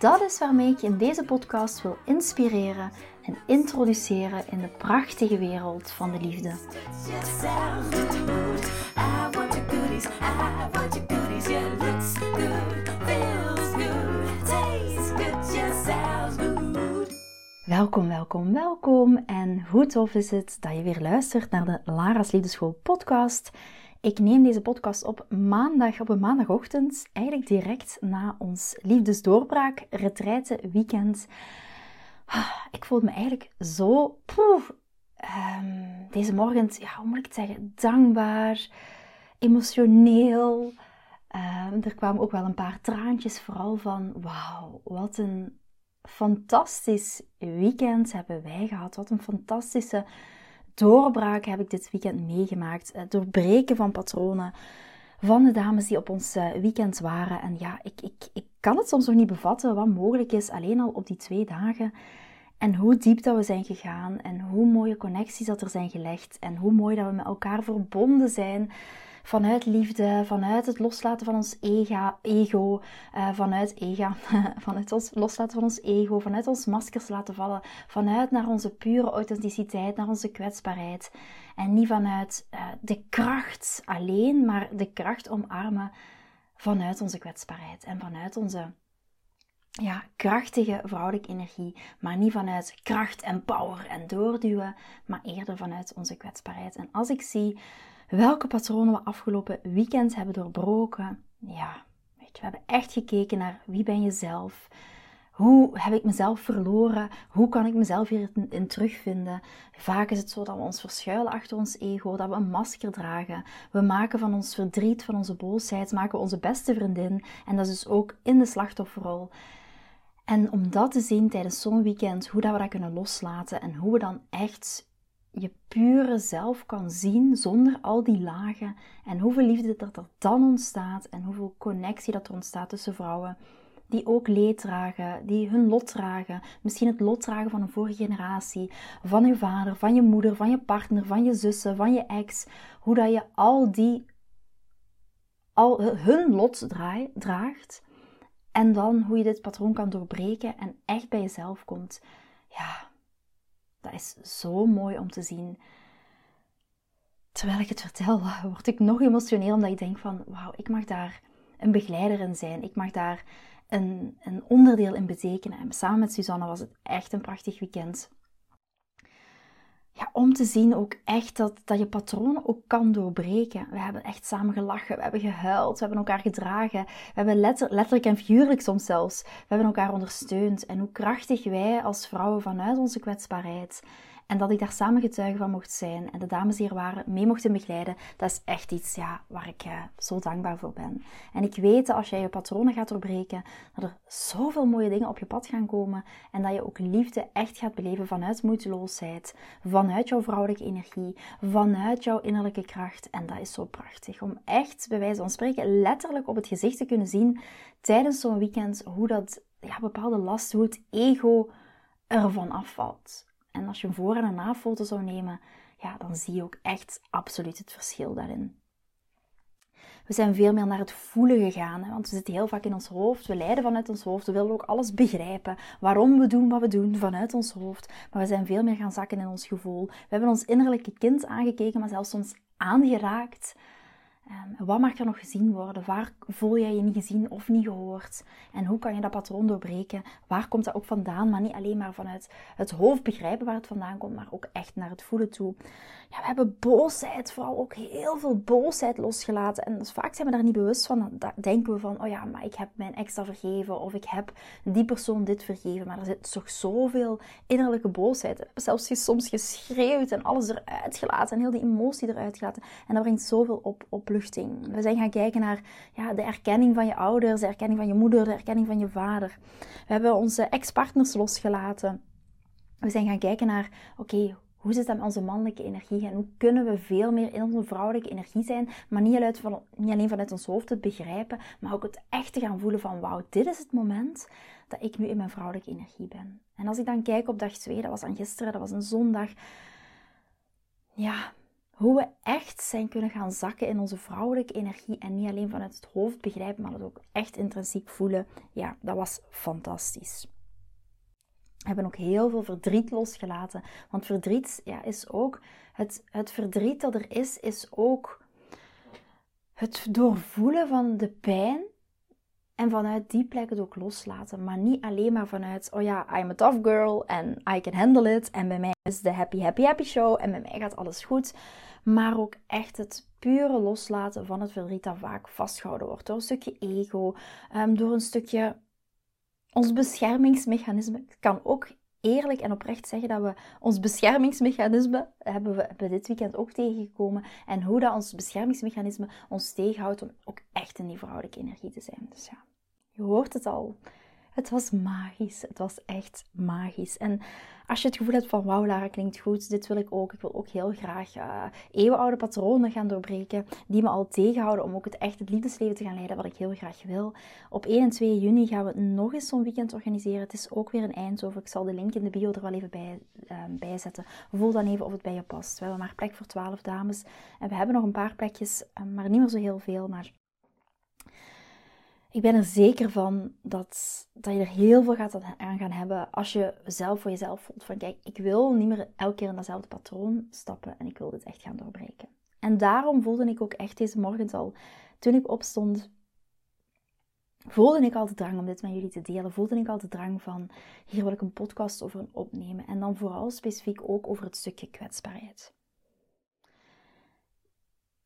Dat is waarmee ik je in deze podcast wil inspireren en introduceren in de prachtige wereld van de liefde. Welkom, welkom, welkom en hoe tof is het dat je weer luistert naar de Lara's Liefdeschool podcast. Ik neem deze podcast op maandag, op een maandagochtend, eigenlijk direct na ons liefdesdoorbraak, retraite, weekend. Ah, ik voel me eigenlijk zo, poef, um, deze morgen, ja, hoe moet ik het zeggen, dankbaar, emotioneel. Um, er kwamen ook wel een paar traantjes, vooral van, wauw, wat een fantastisch weekend hebben wij gehad. Wat een fantastische doorbraak heb ik dit weekend meegemaakt. Het doorbreken van patronen van de dames die op ons eh, weekend waren. En ja, ik, ik, ik kan het soms nog niet bevatten wat mogelijk is, alleen al op die twee dagen. En hoe diep dat we zijn gegaan en hoe mooie connecties dat er zijn gelegd en hoe mooi dat we met elkaar verbonden zijn vanuit liefde, vanuit het loslaten van ons ego, uh, vanuit ega, vanuit ons loslaten van ons ego, vanuit ons maskers laten vallen, vanuit naar onze pure authenticiteit, naar onze kwetsbaarheid. En niet vanuit uh, de kracht alleen, maar de kracht omarmen vanuit onze kwetsbaarheid en vanuit onze ja, krachtige vrouwelijke energie, maar niet vanuit kracht en power en doorduwen, maar eerder vanuit onze kwetsbaarheid. En als ik zie welke patronen we afgelopen weekend hebben doorbroken. Ja, weet je, we hebben echt gekeken naar wie ben je zelf. Hoe heb ik mezelf verloren? Hoe kan ik mezelf hier in terugvinden? Vaak is het zo dat we ons verschuilen achter ons ego, dat we een masker dragen. We maken van ons verdriet, van onze boosheid, maken we onze beste vriendin. En dat is dus ook in de slachtofferrol. En om dat te zien tijdens zo'n weekend, hoe dat we dat kunnen loslaten en hoe we dan echt je pure zelf kan zien zonder al die lagen en hoeveel liefde dat er dan ontstaat en hoeveel connectie dat er ontstaat tussen vrouwen die ook leed dragen, die hun lot dragen, misschien het lot dragen van een vorige generatie, van je vader, van je moeder, van je partner, van je zussen, van je ex, hoe dat je al die al hun lot draagt en dan hoe je dit patroon kan doorbreken en echt bij jezelf komt. Ja, dat is zo mooi om te zien. Terwijl ik het vertel, word ik nog emotioneel omdat ik denk van, wauw, ik mag daar een begeleider in zijn. Ik mag daar een, een onderdeel in betekenen. En samen met Suzanne was het echt een prachtig weekend om te zien ook echt dat, dat je patronen ook kan doorbreken. We hebben echt samen gelachen, we hebben gehuild, we hebben elkaar gedragen. We hebben letter, letterlijk en figuurlijk soms zelfs, we hebben elkaar ondersteund. En hoe krachtig wij als vrouwen vanuit onze kwetsbaarheid en dat ik daar samen getuige van mocht zijn en de dames die er waren mee mochten begeleiden, dat is echt iets ja, waar ik uh, zo dankbaar voor ben. En ik weet dat als jij je patronen gaat doorbreken, dat er zoveel mooie dingen op je pad gaan komen en dat je ook liefde echt gaat beleven vanuit moeiteloosheid, vanuit jouw vrouwelijke energie, vanuit jouw innerlijke kracht. En dat is zo prachtig om echt, bij wijze van spreken, letterlijk op het gezicht te kunnen zien tijdens zo'n weekend hoe dat ja, bepaalde last, hoe het ego ervan afvalt. En als je een voor- en een na-foto zou nemen, ja, dan zie je ook echt absoluut het verschil daarin. We zijn veel meer naar het voelen gegaan, hè? want we zitten heel vaak in ons hoofd, we leiden vanuit ons hoofd, we willen ook alles begrijpen, waarom we doen wat we doen vanuit ons hoofd, maar we zijn veel meer gaan zakken in ons gevoel. We hebben ons innerlijke kind aangekeken, maar zelfs ons aangeraakt Um, wat mag er nog gezien worden? Waar voel jij je niet gezien of niet gehoord? En hoe kan je dat patroon doorbreken? Waar komt dat ook vandaan? Maar niet alleen maar vanuit het hoofd begrijpen waar het vandaan komt, maar ook echt naar het voelen toe. Ja, we hebben boosheid, vooral ook heel veel boosheid losgelaten. En dus vaak zijn we daar niet bewust van. Dan denken we van, oh ja, maar ik heb mijn ex vergeven. Of ik heb die persoon dit vergeven. Maar er zit toch zoveel innerlijke boosheid. We hebben zelfs soms geschreeuwd en alles eruit gelaten. En heel die emotie eruit gelaten. En dat brengt zoveel op, op we zijn gaan kijken naar ja, de erkenning van je ouders, de erkenning van je moeder, de erkenning van je vader. We hebben onze ex-partners losgelaten. we zijn gaan kijken naar, oké, hoe zit het met onze mannelijke energie en hoe kunnen we veel meer in onze vrouwelijke energie zijn, maar niet, van, niet alleen vanuit ons hoofd het begrijpen, maar ook het echt te gaan voelen van, wauw, dit is het moment dat ik nu in mijn vrouwelijke energie ben. En als ik dan kijk op dag 2, dat was aan gisteren, dat was een zondag, ja, hoe we echt zijn kunnen gaan zakken in onze vrouwelijke energie en niet alleen vanuit het hoofd begrijpen, maar het ook echt intrinsiek voelen, ja, dat was fantastisch hebben ook heel veel verdriet losgelaten. Want verdriet ja, is ook, het, het verdriet dat er is, is ook het doorvoelen van de pijn. En vanuit die plek het ook loslaten. Maar niet alleen maar vanuit, oh ja, I'm a tough girl en I can handle it. En bij mij is de happy, happy, happy show en bij mij gaat alles goed. Maar ook echt het pure loslaten van het verdriet dat vaak vastgehouden wordt. Door een stukje ego, um, door een stukje ons beschermingsmechanisme kan ook eerlijk en oprecht zeggen dat we ons beschermingsmechanisme hebben we, dit weekend ook tegengekomen en hoe dat ons beschermingsmechanisme ons tegenhoudt om ook echt in die vrouwelijke energie te zijn. Dus ja, je hoort het al. Het was magisch. Het was echt magisch. En als je het gevoel hebt van wauw, Lara klinkt goed, dit wil ik ook. Ik wil ook heel graag uh, eeuwenoude patronen gaan doorbreken die me al tegenhouden om ook het echt het liefdesleven te gaan leiden wat ik heel graag wil. Op 1 en 2 juni gaan we nog eens zo'n weekend organiseren. Het is ook weer in Eindhoven. Ik zal de link in de bio er wel even bij, uh, bij zetten. Voel dan even of het bij je past. We hebben maar plek voor 12 dames en we hebben nog een paar plekjes, uh, maar niet meer zo heel veel. Maar ik ben er zeker van dat, dat je er heel veel gaat aan gaan hebben als je zelf voor jezelf voelt van kijk, ik wil niet meer elke keer in datzelfde patroon stappen en ik wil dit echt gaan doorbreken. En daarom voelde ik ook echt deze morgen al, toen ik opstond, voelde ik al de drang om dit met jullie te delen. Voelde ik al de drang van, hier wil ik een podcast over opnemen. En dan vooral specifiek ook over het stukje kwetsbaarheid.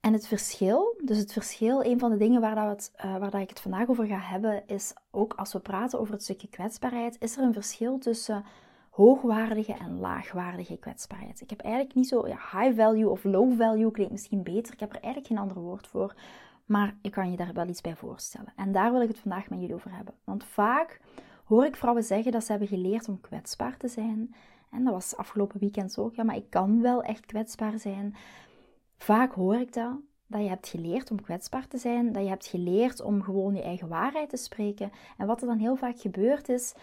En het verschil, dus het verschil, een van de dingen waar, dat uh, waar dat ik het vandaag over ga hebben, is ook als we praten over het stukje kwetsbaarheid, is er een verschil tussen hoogwaardige en laagwaardige kwetsbaarheid. Ik heb eigenlijk niet zo, high value of low value klinkt misschien beter. Ik heb er eigenlijk geen ander woord voor, maar ik kan je daar wel iets bij voorstellen. En daar wil ik het vandaag met jullie over hebben. Want vaak hoor ik vrouwen zeggen dat ze hebben geleerd om kwetsbaar te zijn. En dat was afgelopen weekend ook. Ja, maar ik kan wel echt kwetsbaar zijn. Vaak hoor ik dat, dat je hebt geleerd om kwetsbaar te zijn, dat je hebt geleerd om gewoon je eigen waarheid te spreken. En wat er dan heel vaak gebeurt is,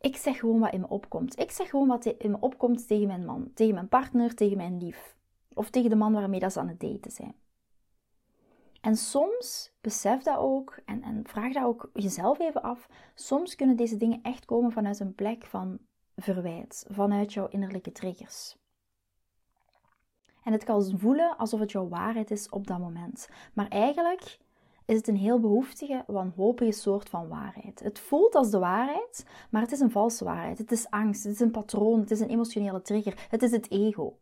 ik zeg gewoon wat in me opkomt. Ik zeg gewoon wat in me opkomt tegen mijn man, tegen mijn partner, tegen mijn lief. Of tegen de man waarmee dat ze aan het daten zijn. En soms besef dat ook en, en vraag dat ook jezelf even af. Soms kunnen deze dingen echt komen vanuit een plek van verwijt, vanuit jouw innerlijke triggers. En het kan voelen alsof het jouw waarheid is op dat moment. Maar eigenlijk is het een heel behoeftige, wanhopige soort van waarheid. Het voelt als de waarheid, maar het is een valse waarheid. Het is angst, het is een patroon, het is een emotionele trigger, het is het ego.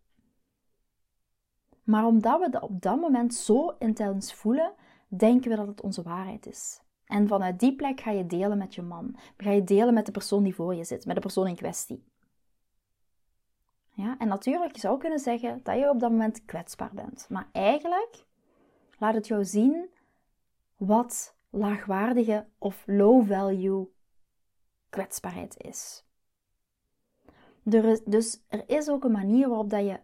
Maar omdat we dat op dat moment zo intens voelen, denken we dat het onze waarheid is. En vanuit die plek ga je delen met je man. Ga je delen met de persoon die voor je zit, met de persoon in kwestie. Ja? En natuurlijk, je zou kunnen zeggen dat je op dat moment kwetsbaar bent. Maar eigenlijk laat het jou zien wat laagwaardige of low value kwetsbaarheid is. dus er is ook een manier waarop dat je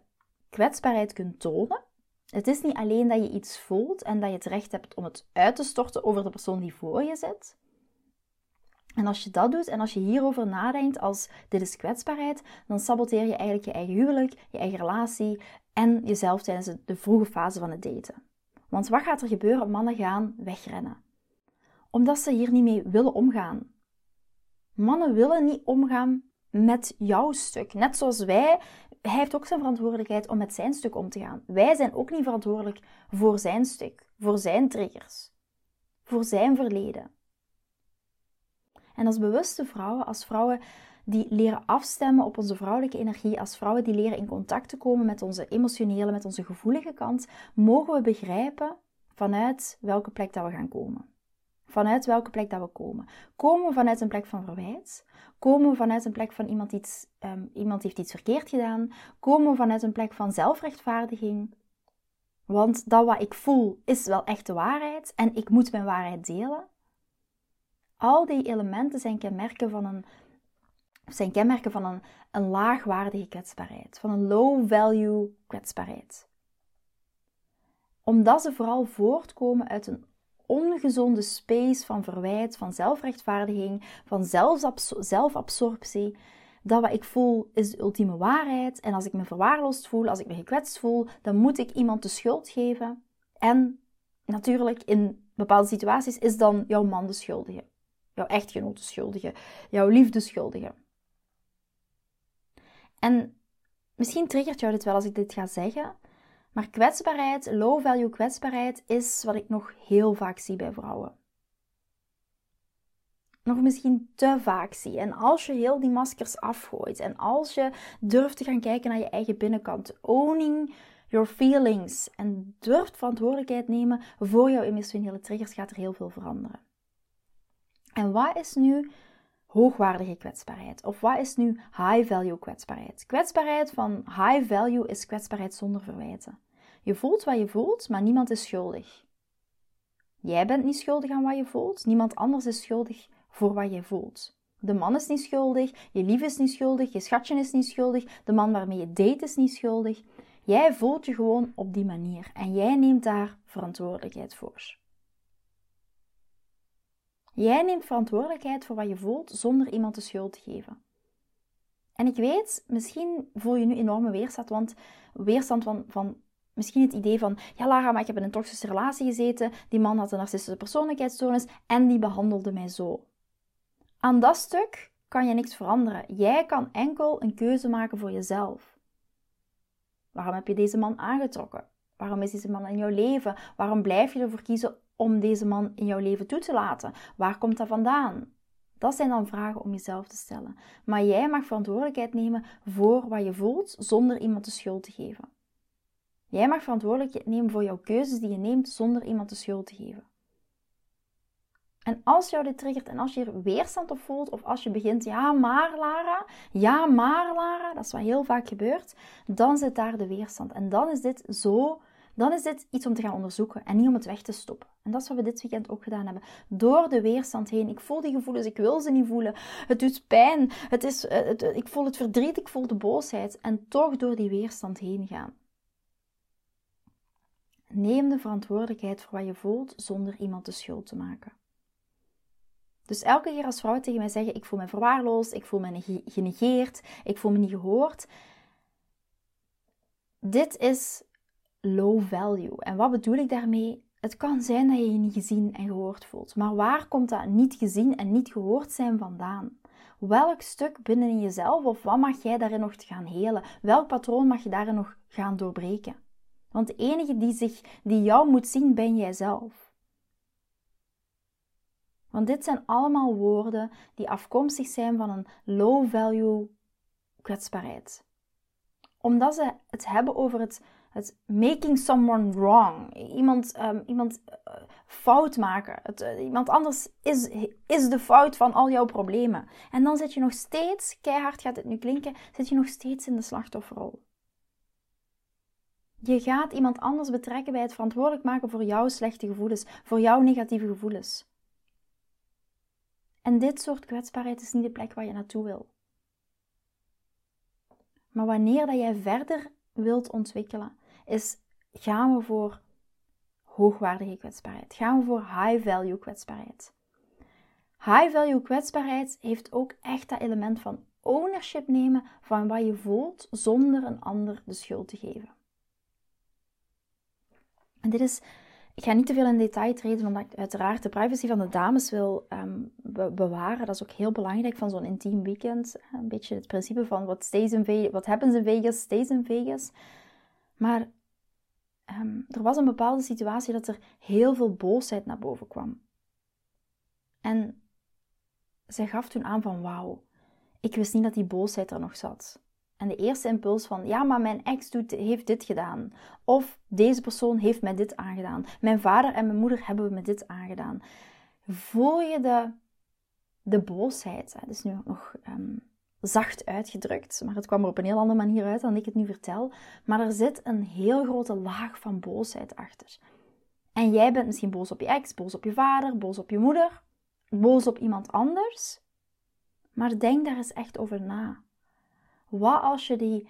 kwetsbaarheid kunt tonen. Het is niet alleen dat je iets voelt en dat je het recht hebt om het uit te storten over de persoon die voor je zit. En als je dat doet en als je hierover nadenkt als dit is kwetsbaarheid, dan saboteer je eigenlijk je eigen huwelijk, je eigen relatie en jezelf tijdens de vroege fase van het daten. Want wat gaat er gebeuren? Mannen gaan wegrennen. Omdat ze hier niet mee willen omgaan. Mannen willen niet omgaan met jouw stuk. Net zoals wij, hij heeft ook zijn verantwoordelijkheid om met zijn stuk om te gaan. Wij zijn ook niet verantwoordelijk voor zijn stuk, voor zijn triggers, voor zijn verleden. En als bewuste vrouwen, als vrouwen die leren afstemmen op onze vrouwelijke energie, als vrouwen die leren in contact te komen met onze emotionele, met onze gevoelige kant, mogen we begrijpen vanuit welke plek dat we gaan komen. Vanuit welke plek dat we komen. Komen we vanuit een plek van verwijt? Komen we vanuit een plek van iemand, iets, ehm, iemand heeft iets verkeerd gedaan? Komen we vanuit een plek van zelfrechtvaardiging? Want dat wat ik voel is wel echt de waarheid en ik moet mijn waarheid delen. Al die elementen zijn kenmerken van een, zijn kenmerken van een, een laagwaardige kwetsbaarheid, van een low-value kwetsbaarheid. Omdat ze vooral voortkomen uit een ongezonde space van verwijt, van zelfrechtvaardiging, van zelfabsorptie. Dat wat ik voel is de ultieme waarheid. En als ik me verwaarloosd voel, als ik me gekwetst voel, dan moet ik iemand de schuld geven. En natuurlijk, in bepaalde situaties is dan jouw man de schuldige. Jouw echtgenoot de schuldige. Jouw liefde schuldige. En misschien triggert jou dit wel als ik dit ga zeggen. Maar kwetsbaarheid, low value kwetsbaarheid, is wat ik nog heel vaak zie bij vrouwen. Nog misschien te vaak zie. En als je heel die maskers afgooit en als je durft te gaan kijken naar je eigen binnenkant, owning your feelings en durft verantwoordelijkheid nemen voor jouw emotionele triggers, gaat er heel veel veranderen. En wat is nu hoogwaardige kwetsbaarheid? Of wat is nu high value kwetsbaarheid? Kwetsbaarheid van high value is kwetsbaarheid zonder verwijten. Je voelt wat je voelt, maar niemand is schuldig. Jij bent niet schuldig aan wat je voelt, niemand anders is schuldig voor wat je voelt. De man is niet schuldig, je lief is niet schuldig, je schatje is niet schuldig, de man waarmee je date is niet schuldig. Jij voelt je gewoon op die manier en jij neemt daar verantwoordelijkheid voor. Jij neemt verantwoordelijkheid voor wat je voelt zonder iemand de schuld te geven. En ik weet, misschien voel je nu enorme weerstand, want weerstand van, van misschien het idee van, ja Lara, maar ik heb in een toxische relatie gezeten, die man had een narcistische persoonlijkheidsstoornis en die behandelde mij zo. Aan dat stuk kan je niks veranderen. Jij kan enkel een keuze maken voor jezelf. Waarom heb je deze man aangetrokken? Waarom is deze man in jouw leven? Waarom blijf je ervoor kiezen om deze man in jouw leven toe te laten? Waar komt dat vandaan? Dat zijn dan vragen om jezelf te stellen. Maar jij mag verantwoordelijkheid nemen voor wat je voelt zonder iemand de schuld te geven. Jij mag verantwoordelijkheid nemen voor jouw keuzes die je neemt zonder iemand de schuld te geven. En als jou dit triggert en als je er weerstand op voelt, of als je begint, ja maar Lara, ja maar Lara, dat is wat heel vaak gebeurt, dan zit daar de weerstand. En dan is dit zo, dan is dit iets om te gaan onderzoeken en niet om het weg te stoppen. En dat is wat we dit weekend ook gedaan hebben. Door de weerstand heen. Ik voel die gevoelens, ik wil ze niet voelen. Het doet pijn, het is, het, ik voel het verdriet, ik voel de boosheid. En toch door die weerstand heen gaan. Neem de verantwoordelijkheid voor wat je voelt zonder iemand de schuld te maken. Dus elke keer als vrouwen tegen mij zeggen: Ik voel me verwaarloosd, ik voel me genegeerd, ik voel me niet gehoord. Dit is low value. En wat bedoel ik daarmee? Het kan zijn dat je je niet gezien en gehoord voelt. Maar waar komt dat niet gezien en niet gehoord zijn vandaan? Welk stuk binnen jezelf of wat mag jij daarin nog gaan helen? Welk patroon mag je daarin nog gaan doorbreken? Want de enige die, zich, die jou moet zien, ben jijzelf. Want dit zijn allemaal woorden die afkomstig zijn van een low-value kwetsbaarheid. Omdat ze het hebben over het, het making someone wrong. Iemand, um, iemand uh, fout maken. Het, uh, iemand anders is, is de fout van al jouw problemen. En dan zit je nog steeds, keihard gaat het nu klinken, zit je nog steeds in de slachtofferrol. Je gaat iemand anders betrekken bij het verantwoordelijk maken voor jouw slechte gevoelens, voor jouw negatieve gevoelens. En dit soort kwetsbaarheid is niet de plek waar je naartoe wil. Maar wanneer dat jij verder wilt ontwikkelen, is gaan we voor hoogwaardige kwetsbaarheid. Gaan we voor high value kwetsbaarheid. High value kwetsbaarheid heeft ook echt dat element van ownership nemen van wat je voelt zonder een ander de schuld te geven. En dit is, ik ga niet te veel in detail treden, omdat ik uiteraard de privacy van de dames wil um, bewaren. Dat is ook heel belangrijk van zo'n intiem weekend. Een beetje het principe van wat, wat happens in Vegas, stays in Vegas. Maar um, er was een bepaalde situatie dat er heel veel boosheid naar boven kwam. En zij gaf toen aan van wauw, ik wist niet dat die boosheid er nog zat. En de eerste impuls van, ja, maar mijn ex heeft dit gedaan. Of deze persoon heeft mij dit aangedaan. Mijn vader en mijn moeder hebben me dit aangedaan. Voel je de, de boosheid? Dat is nu nog ehm, zacht uitgedrukt, maar het kwam er op een heel andere manier uit dan ik het nu vertel. Maar er zit een heel grote laag van boosheid achter. En jij bent misschien boos op je ex, boos op je vader, boos op je moeder, boos op iemand anders. Maar denk daar eens echt over na. Wat als je die,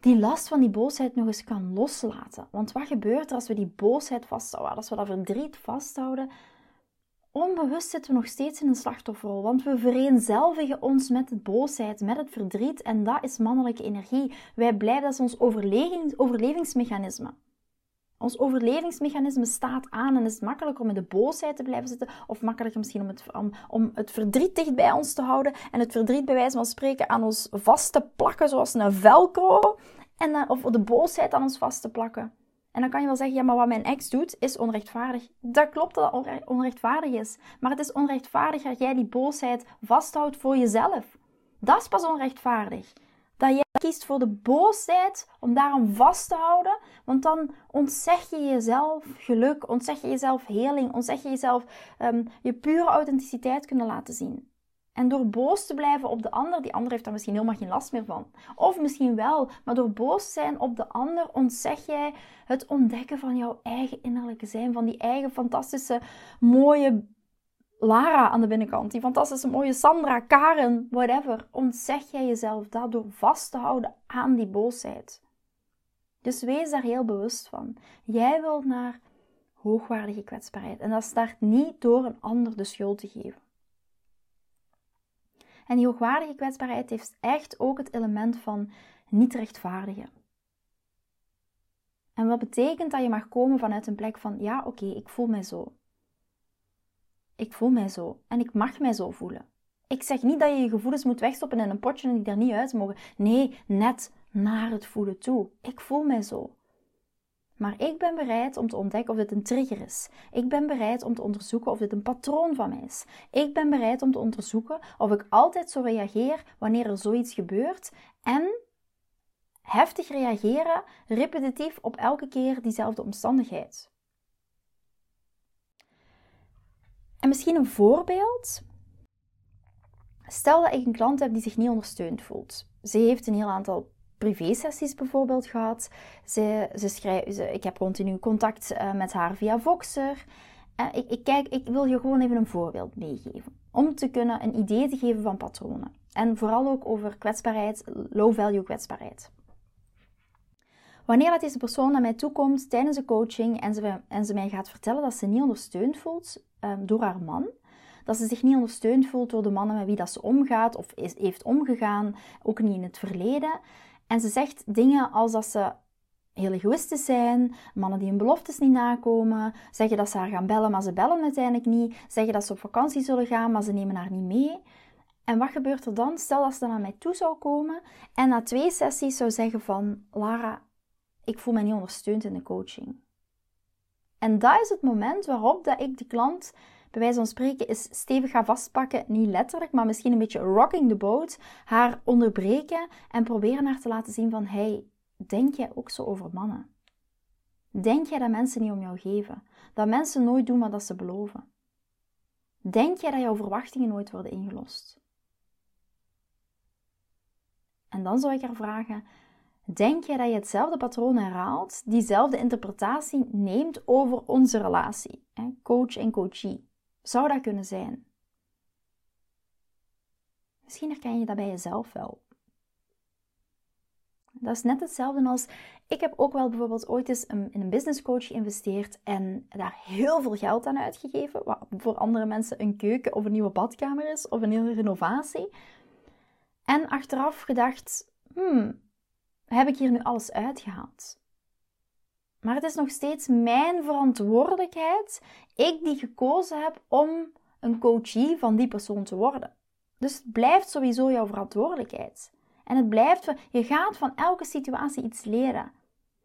die last van die boosheid nog eens kan loslaten? Want wat gebeurt er als we die boosheid vasthouden, als we dat verdriet vasthouden? Onbewust zitten we nog steeds in een slachtofferrol, want we vereenzelvigen ons met de boosheid, met het verdriet en dat is mannelijke energie. Wij blijven, dat is ons overlevingsmechanisme. Ons overlevingsmechanisme staat aan en is het makkelijker om in de boosheid te blijven zitten of makkelijker misschien om het, om, het verdriet dicht bij ons te houden en het verdriet bij wijze van spreken aan ons vast te plakken zoals een velcro en, uh, of de boosheid aan ons vast te plakken. En dan kan je wel zeggen, ja, maar wat mijn ex doet, is onrechtvaardig. Dat klopt dat het onrechtvaardig is. Maar het is onrechtvaardig dat jij die boosheid vasthoudt voor jezelf. Dat is pas onrechtvaardig. Dat jij kiest voor de boosheid om daarom vast te houden. Want dan ontzeg je jezelf geluk, ontzeg je jezelf heling, ontzeg je jezelf um, je pure authenticiteit kunnen laten zien. En door boos te blijven op de ander, die ander heeft daar misschien helemaal geen last meer van. Of misschien wel, maar door boos te zijn op de ander ontzeg jij het ontdekken van jouw eigen innerlijke zijn, van die eigen fantastische, mooie Lara aan de binnenkant, die fantastische mooie Sandra, Karen, whatever. Ontzeg jij jezelf dat door vast te houden aan die boosheid. Dus wees daar heel bewust van. Jij wilt naar hoogwaardige kwetsbaarheid. En dat start niet door een ander de schuld te geven. En die hoogwaardige kwetsbaarheid heeft echt ook het element van niet rechtvaardigen. En wat betekent dat je mag komen vanuit een plek van, ja oké, ik voel mij zo. Ik voel mij zo en ik mag mij zo voelen. Ik zeg niet dat je je gevoelens moet wegstoppen in een potje en die daar niet uit mogen. Nee, net naar het voelen toe. Ik voel mij zo. Maar ik ben bereid om te ontdekken of dit een trigger is. Ik ben bereid om te onderzoeken of dit een patroon van mij is. Ik ben bereid om te onderzoeken of ik altijd zo reageer wanneer er zoiets gebeurt. En heftig reageren, repetitief op elke keer diezelfde omstandigheid. En misschien een voorbeeld. Stel dat ik een klant heb die zich niet ondersteund voelt. Ze heeft een heel aantal privé-sessies bijvoorbeeld gehad. Ze, ze schrijf, ze, ik heb continu contact uh, met haar via Voxer. Uh, ik, ik, kijk, ik wil je gewoon even een voorbeeld meegeven. Om te kunnen een idee te geven van patronen. En vooral ook over kwetsbaarheid, low-value kwetsbaarheid. Wanneer dat deze persoon naar mij toe komt tijdens de coaching en ze, en ze mij gaat vertellen dat ze niet ondersteund voelt um, door haar man, dat ze zich niet ondersteund voelt door de mannen met wie dat ze omgaat of is, heeft omgegaan, ook niet in het verleden, en ze zegt dingen als dat ze heel egoïstisch zijn, mannen die hun beloftes niet nakomen, zeggen dat ze haar gaan bellen, maar ze bellen uiteindelijk niet, zeggen dat ze op vakantie zullen gaan, maar ze nemen haar niet mee. En wat gebeurt er dan? Stel dat ze dan naar mij toe zou komen en na twee sessies zou zeggen van Lara, ik voel me niet ondersteund in de coaching. En dat is het moment waarop dat ik de klant bij wijze spreken is stevig gaan vastpakken, niet letterlijk, maar misschien een beetje rocking the boat, haar onderbreken en proberen haar te laten zien van, hey, denk jij ook zo over mannen? Denk jij dat mensen niet om jou geven? Dat mensen nooit doen wat ze beloven? Denk jij dat jouw verwachtingen nooit worden ingelost? En dan zou ik haar vragen: Denk jij dat je hetzelfde patroon herhaalt, diezelfde interpretatie neemt over onze relatie, coach en coachie? Zou dat kunnen zijn? Misschien herken je dat bij jezelf wel. Dat is net hetzelfde als ik heb ook wel bijvoorbeeld ooit eens in een business coach geïnvesteerd en daar heel veel geld aan uitgegeven, wat voor andere mensen een keuken of een nieuwe badkamer is of een hele renovatie. En achteraf gedacht, hmm, heb ik hier nu alles uitgehaald? Maar het is nog steeds mijn verantwoordelijkheid, ik die gekozen heb om een coachie van die persoon te worden. Dus het blijft sowieso jouw verantwoordelijkheid. En het blijft, je gaat van elke situatie iets leren.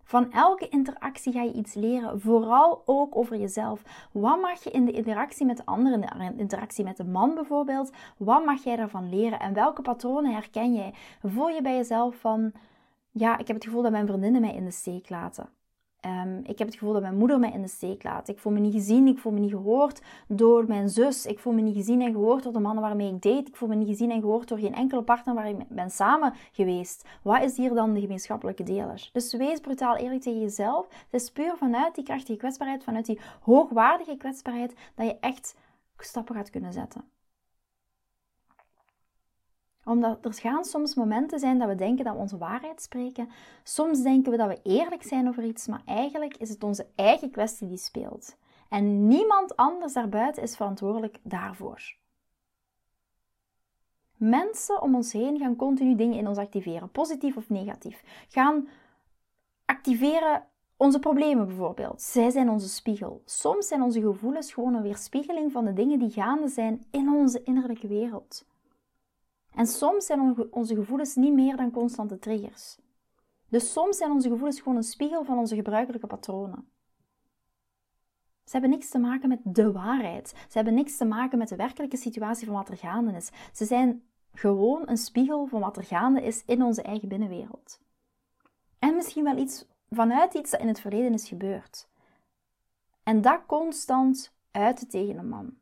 Van elke interactie ga je iets leren, vooral ook over jezelf. Wat mag je in de interactie met de anderen, in de interactie met de man bijvoorbeeld, wat mag jij daarvan leren en welke patronen herken jij? Voel je bij jezelf van, ja, ik heb het gevoel dat mijn vriendinnen mij in de steek laten. Ehm, ik heb het gevoel dat mijn moeder mij in de steek laat. Ik voel me niet gezien, ik voel me niet gehoord door mijn zus. Ik voel me niet gezien en gehoord door de mannen waarmee ik date. Ik voel me niet gezien en gehoord door geen enkele partner waar ik ben samen geweest. Wat is hier dan de gemeenschappelijke deler? Dus wees brutaal eerlijk tegen jezelf. Het is puur vanuit die krachtige kwetsbaarheid, vanuit die hoogwaardige kwetsbaarheid, dat je echt stappen gaat kunnen zetten. Omdat er gaan soms momenten zijn dat we denken dat we onze waarheid spreken. Soms denken we dat we eerlijk zijn over iets, maar eigenlijk is het onze eigen kwestie die speelt. En niemand anders daarbuiten is verantwoordelijk daarvoor. Mensen om ons heen gaan continu dingen in ons activeren, positief of negatief. Gaan activeren onze problemen bijvoorbeeld. Zij zijn onze spiegel. Soms zijn onze gevoelens gewoon een weerspiegeling van de dingen die gaande zijn in onze innerlijke wereld. En soms zijn onze gevoelens niet meer dan constante triggers. Dus soms zijn onze gevoelens gewoon een spiegel van onze gebruikelijke patronen. Ze hebben niks te maken met de waarheid. Ze hebben niks te maken met de werkelijke situatie van wat er gaande is. Ze zijn gewoon een spiegel van wat er gaande is in onze eigen binnenwereld. En misschien wel iets vanuit iets dat in het verleden is gebeurd. En dat constant uiten tegen een man.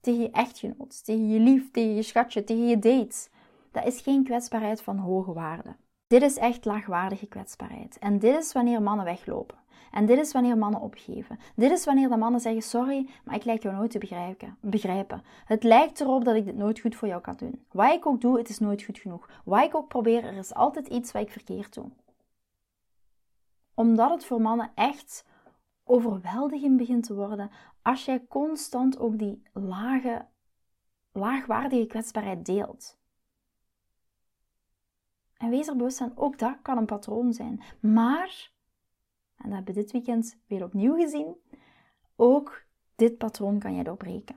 Tegen je echtgenoot, tegen je lief, tegen je schatje, tegen je date. Dat is geen kwetsbaarheid van hoge waarde. Dit is echt laagwaardige kwetsbaarheid. En dit is wanneer mannen weglopen. En dit is wanneer mannen opgeven. Dit is wanneer de mannen zeggen: Sorry, maar ik lijk jou nooit te begrijpen. begrijpen. Het lijkt erop dat ik dit nooit goed voor jou kan doen. Wat ik ook doe, het is nooit goed genoeg. Wat ik ook probeer, er is altijd iets wat ik verkeerd doe. Omdat het voor mannen echt overweldigend begint te worden als jij constant ook die lage, laagwaardige kwetsbaarheid deelt. En wees er bewust van, ook dat kan een patroon zijn. Maar en dat hebben we dit weekend weer opnieuw gezien. Ook dit patroon kan je doorbreken.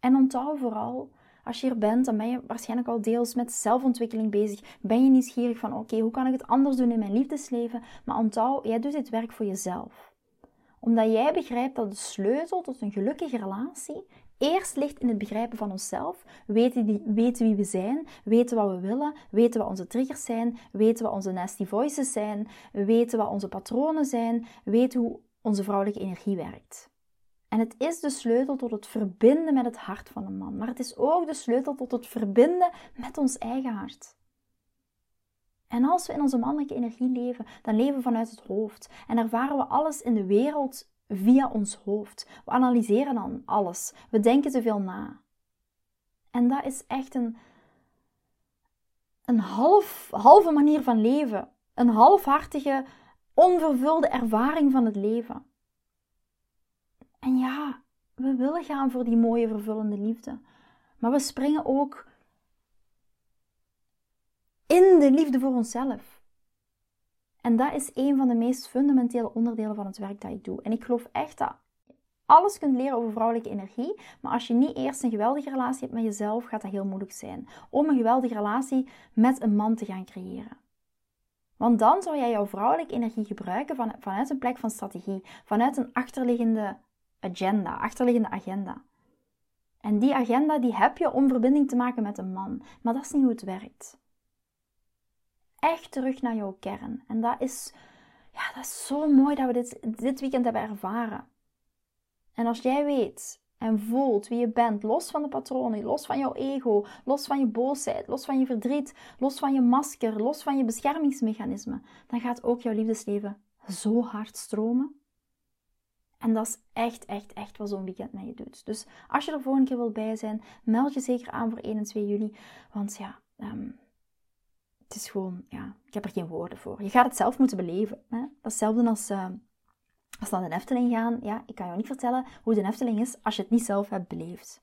En onthoud vooral, als je hier bent, dan ben je waarschijnlijk al deels met zelfontwikkeling bezig. Ben je nieuwsgierig van, oké, hoe kan ik het anders doen in mijn liefdesleven? Maar onthoud, jij doet dit werk voor jezelf. Omdat jij begrijpt dat de sleutel tot een gelukkige relatie eerst ligt in het begrijpen van onszelf, weten, die, weten wie we zijn, weten wat we willen, weten wat onze triggers zijn, weten wat onze nasty voices zijn, weten wat onze patronen zijn, weten hoe onze vrouwelijke energie werkt. En het is de sleutel tot het verbinden met het hart van een man, maar het is ook de sleutel tot het verbinden met ons eigen hart. En als we in onze mannelijke energie leven, dan leven we vanuit het hoofd en ervaren we alles in de wereld via ons hoofd. We analyseren dan alles. We denken te veel na. En dat is echt een, een half, halve manier van leven. Een halfhartige, onvervulde ervaring van het leven. En ja, we willen gaan voor die mooie, vervullende liefde. Maar we springen ook in de liefde voor onszelf. En dat is een van de meest fundamentele onderdelen van het werk dat ik doe. En ik geloof echt dat alles kunt leren over vrouwelijke energie, maar als je niet eerst een geweldige relatie hebt met jezelf, gaat dat heel moeilijk zijn om een geweldige relatie met een man te gaan creëren. Want dan zou jij jouw vrouwelijke energie gebruiken van, vanuit een plek van strategie, vanuit een achterliggende agenda, achterliggende agenda. En die agenda die heb je om verbinding te maken met een man, maar dat is niet hoe het werkt echt terug naar jouw kern. En dat is, ja, dat is zo mooi dat we dit, dit weekend hebben ervaren. En als jij weet en voelt wie je bent, los van de patronen, los van jouw ego, los van je boosheid, los van je verdriet, los van je masker, los van je beschermingsmechanisme, dan gaat ook jouw liefdesleven zo hard stromen. En dat is echt, echt, echt wat zo'n weekend met je doet. Dus als je er volgende keer wil bij zijn, meld je zeker aan voor 1 en 2 juli. Want ja, um, het is gewoon, ja, ik heb er geen woorden voor. Je gaat het zelf moeten beleven. Hè? Dat is hetzelfde als, uh, als naar de Efteling gaan. Ja, ik kan jou niet vertellen hoe de Efteling is als je het niet zelf hebt beleefd.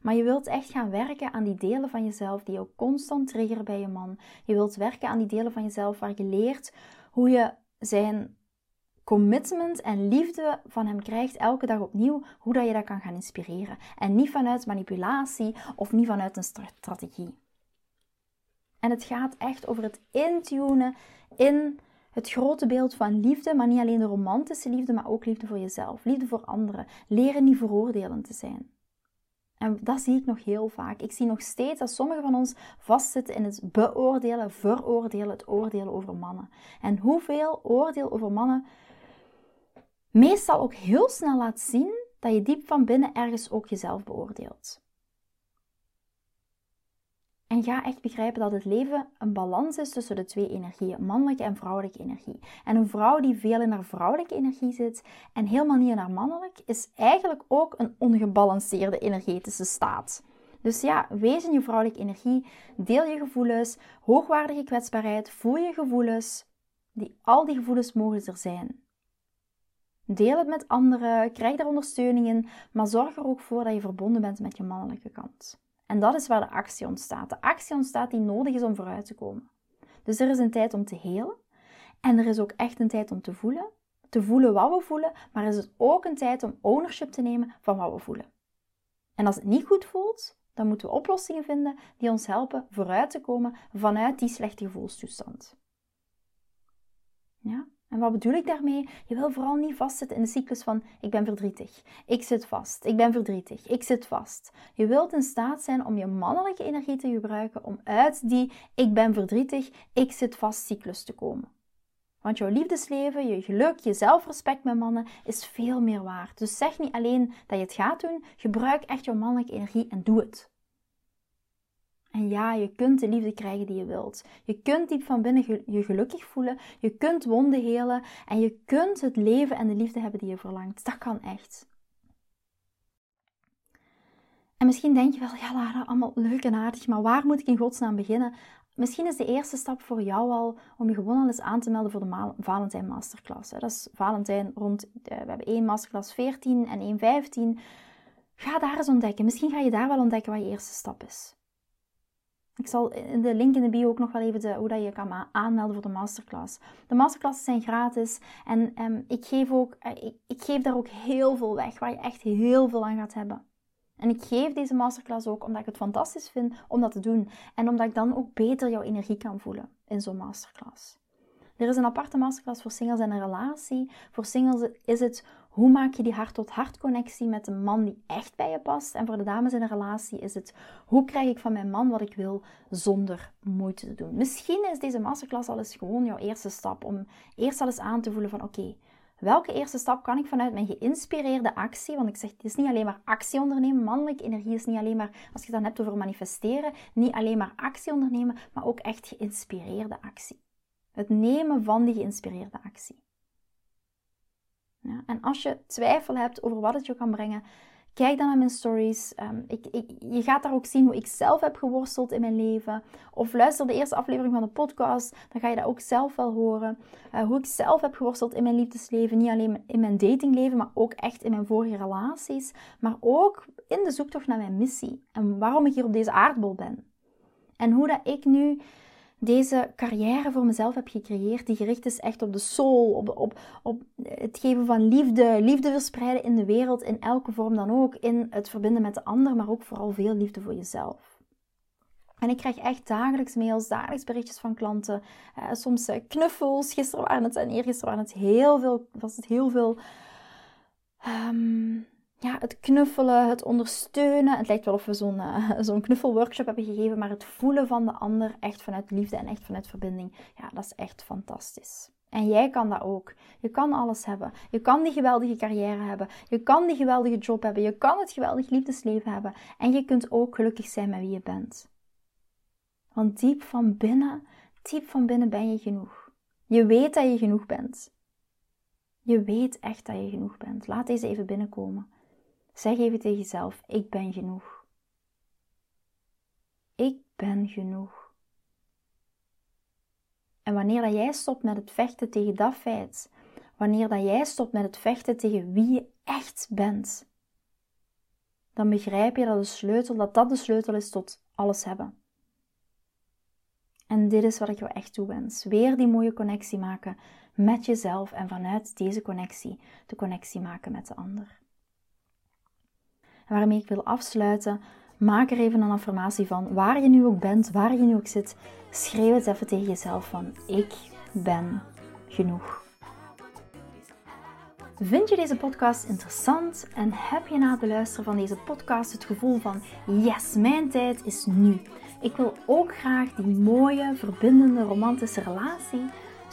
Maar je wilt echt gaan werken aan die delen van jezelf die jou constant triggeren bij je man. Je wilt werken aan die delen van jezelf waar je leert hoe je zijn commitment en liefde van hem krijgt elke dag opnieuw, hoe dat je dat kan gaan inspireren. En niet vanuit manipulatie of niet vanuit een strategie. En het gaat echt over het intunen in het grote beeld van liefde, maar niet alleen de romantische liefde, maar ook liefde voor jezelf, liefde voor anderen. Leren niet veroordelend te zijn. En dat zie ik nog heel vaak. Ik zie nog steeds dat sommigen van ons vastzitten in het beoordelen, veroordelen, het oordelen over mannen. En hoeveel oordeel over mannen meestal ook heel snel laat zien dat je diep van binnen ergens ook jezelf beoordeelt. En ga echt begrijpen dat het leven een balans is tussen de twee energieën, mannelijke en vrouwelijke energie. En een vrouw die veel in haar vrouwelijke energie zit en helemaal niet in haar mannelijk, is eigenlijk ook een ongebalanceerde energetische staat. Dus ja, wees in je vrouwelijke energie, deel je gevoelens, hoogwaardige kwetsbaarheid, voel je gevoelens. Die, al die gevoelens mogen er zijn. Deel het met anderen, krijg daar ondersteuning in, maar zorg er ook voor dat je verbonden bent met je mannelijke kant. En dat is waar de actie ontstaat. De actie ontstaat die nodig is om vooruit te komen. Dus er is een tijd om te helen en er is ook echt een tijd om te voelen. Te voelen wat we voelen, maar er is ook een tijd om ownership te nemen van wat we voelen. En als het niet goed voelt, dan moeten we oplossingen vinden die ons helpen vooruit te komen vanuit die slechte gevoelstoestand. Ja? En wat bedoel ik daarmee? Je wil vooral niet vastzitten in de cyclus van ik ben verdrietig, ik zit vast, ik ben verdrietig, ik zit vast. Je wilt in staat zijn om je mannelijke energie te gebruiken om uit die ik ben verdrietig, ik zit vast cyclus te komen. Want jouw liefdesleven, je geluk, je zelfrespect met mannen is veel meer waard. Dus zeg niet alleen dat je het gaat doen, gebruik echt jouw mannelijke energie en doe het. En ja, je kunt de liefde krijgen die je wilt. Je kunt diep van binnen je gelukkig voelen. Je kunt wonden helen. En je kunt het leven en de liefde hebben die je verlangt. Dat kan echt. En misschien denk je wel, ja Lara, allemaal leuk en aardig, maar waar moet ik in godsnaam beginnen? Misschien is de eerste stap voor jou al om je gewoon al eens aan te melden voor de Valentijn Masterclass. Dat is Valentijn rond, we hebben één Masterclass 14 en één 15. Ga daar eens ontdekken. Misschien ga je daar wel ontdekken wat je eerste stap is. Ik zal in de link in de bio ook nog wel even de, hoe dat je kan aanmelden voor de masterclass. De masterclasses zijn gratis en um, ik, geef ook, eh, ik, geef daar ook heel veel weg waar je echt heel veel aan gaat hebben. En ik geef deze masterclass ook omdat ik het fantastisch vind om dat te doen. En omdat ik dan ook beter jouw energie kan voelen in zo'n masterclass. Er is een aparte masterclass voor singles en een relatie. Voor singles is het hoe maak je die hart-tot-hart connectie met een man die echt bij je past. En voor de dames in een relatie is het hoe krijg ik van mijn man wat ik wil zonder moeite te doen. Misschien is deze masterclass al eens gewoon jouw eerste stap om eerst al eens aan te voelen van oké, welke eerste stap kan ik vanuit mijn geïnspireerde actie, want ik zeg het is niet alleen maar actie ondernemen, mannelijke energie is niet alleen maar, als je het dan hebt over manifesteren, niet alleen maar actie ondernemen, maar ook echt geïnspireerde actie. Het nemen van die geïnspireerde actie. En als je twijfel hebt over wat het je kan brengen, kijk dan naar mijn stories. Um, ik, je gaat daar ook zien hoe ik zelf heb geworsteld in mijn leven. Of luister de eerste aflevering van de podcast, dan ga je dat ook zelf wel horen. Uh, hoe ik zelf heb geworsteld in mijn liefdesleven. Niet alleen in mijn datingleven, maar ook echt in mijn vorige relaties. Maar ook in de zoektocht naar mijn missie. En waarom ik hier op deze aardbol ben. En hoe dat ik nu deze carrière voor mezelf heb gecreëerd, die gericht is echt op de soul, op, op, op het geven van liefde, liefde verspreiden in de wereld, in elke vorm dan ook, in het verbinden met de ander, maar ook vooral veel liefde voor jezelf. En ik krijg echt dagelijks mails, dagelijks berichtjes van klanten, eh, soms eh, knuffels. Gisteren waren het en eergisteren waren het heel veel, was het heel veel um, ja, het knuffelen, het ondersteunen. Het lijkt wel of we zo'n uh, zo'n knuffelworkshop hebben gegeven, maar het voelen van de ander echt vanuit liefde en echt vanuit verbinding. Ja, dat is echt fantastisch. En jij kan dat ook. Je kan alles hebben. Je kan die geweldige carrière hebben. Je kan die geweldige job hebben. Je kan het geweldig liefdesleven hebben. En je kunt ook gelukkig zijn met wie je bent. Want diep van binnen, diep van binnen ben je genoeg. Je weet dat je genoeg bent. Je weet echt dat je genoeg bent. Laat deze even binnenkomen. Zeg even tegen jezelf: Ik ben genoeg. Ik ben genoeg. En wanneer dat jij stopt met het vechten tegen dat feit, wanneer dat jij stopt met het vechten tegen wie je echt bent, dan begrijp je dat de sleutel, dat dat de sleutel is tot alles hebben. En dit is wat ik jou echt toewens. Weer die mooie connectie maken met jezelf en vanuit deze connectie de connectie maken met de ander waarmee ik wil afsluiten, maak er even een affirmatie van. Waar je nu ook bent, waar je nu ook zit, schreeuw het even tegen jezelf van ik ben genoeg. Vind je deze podcast interessant en heb je na het beluisteren van deze podcast het gevoel van yes, mijn tijd is nu. Ik wil ook graag die mooie, verbindende, romantische relatie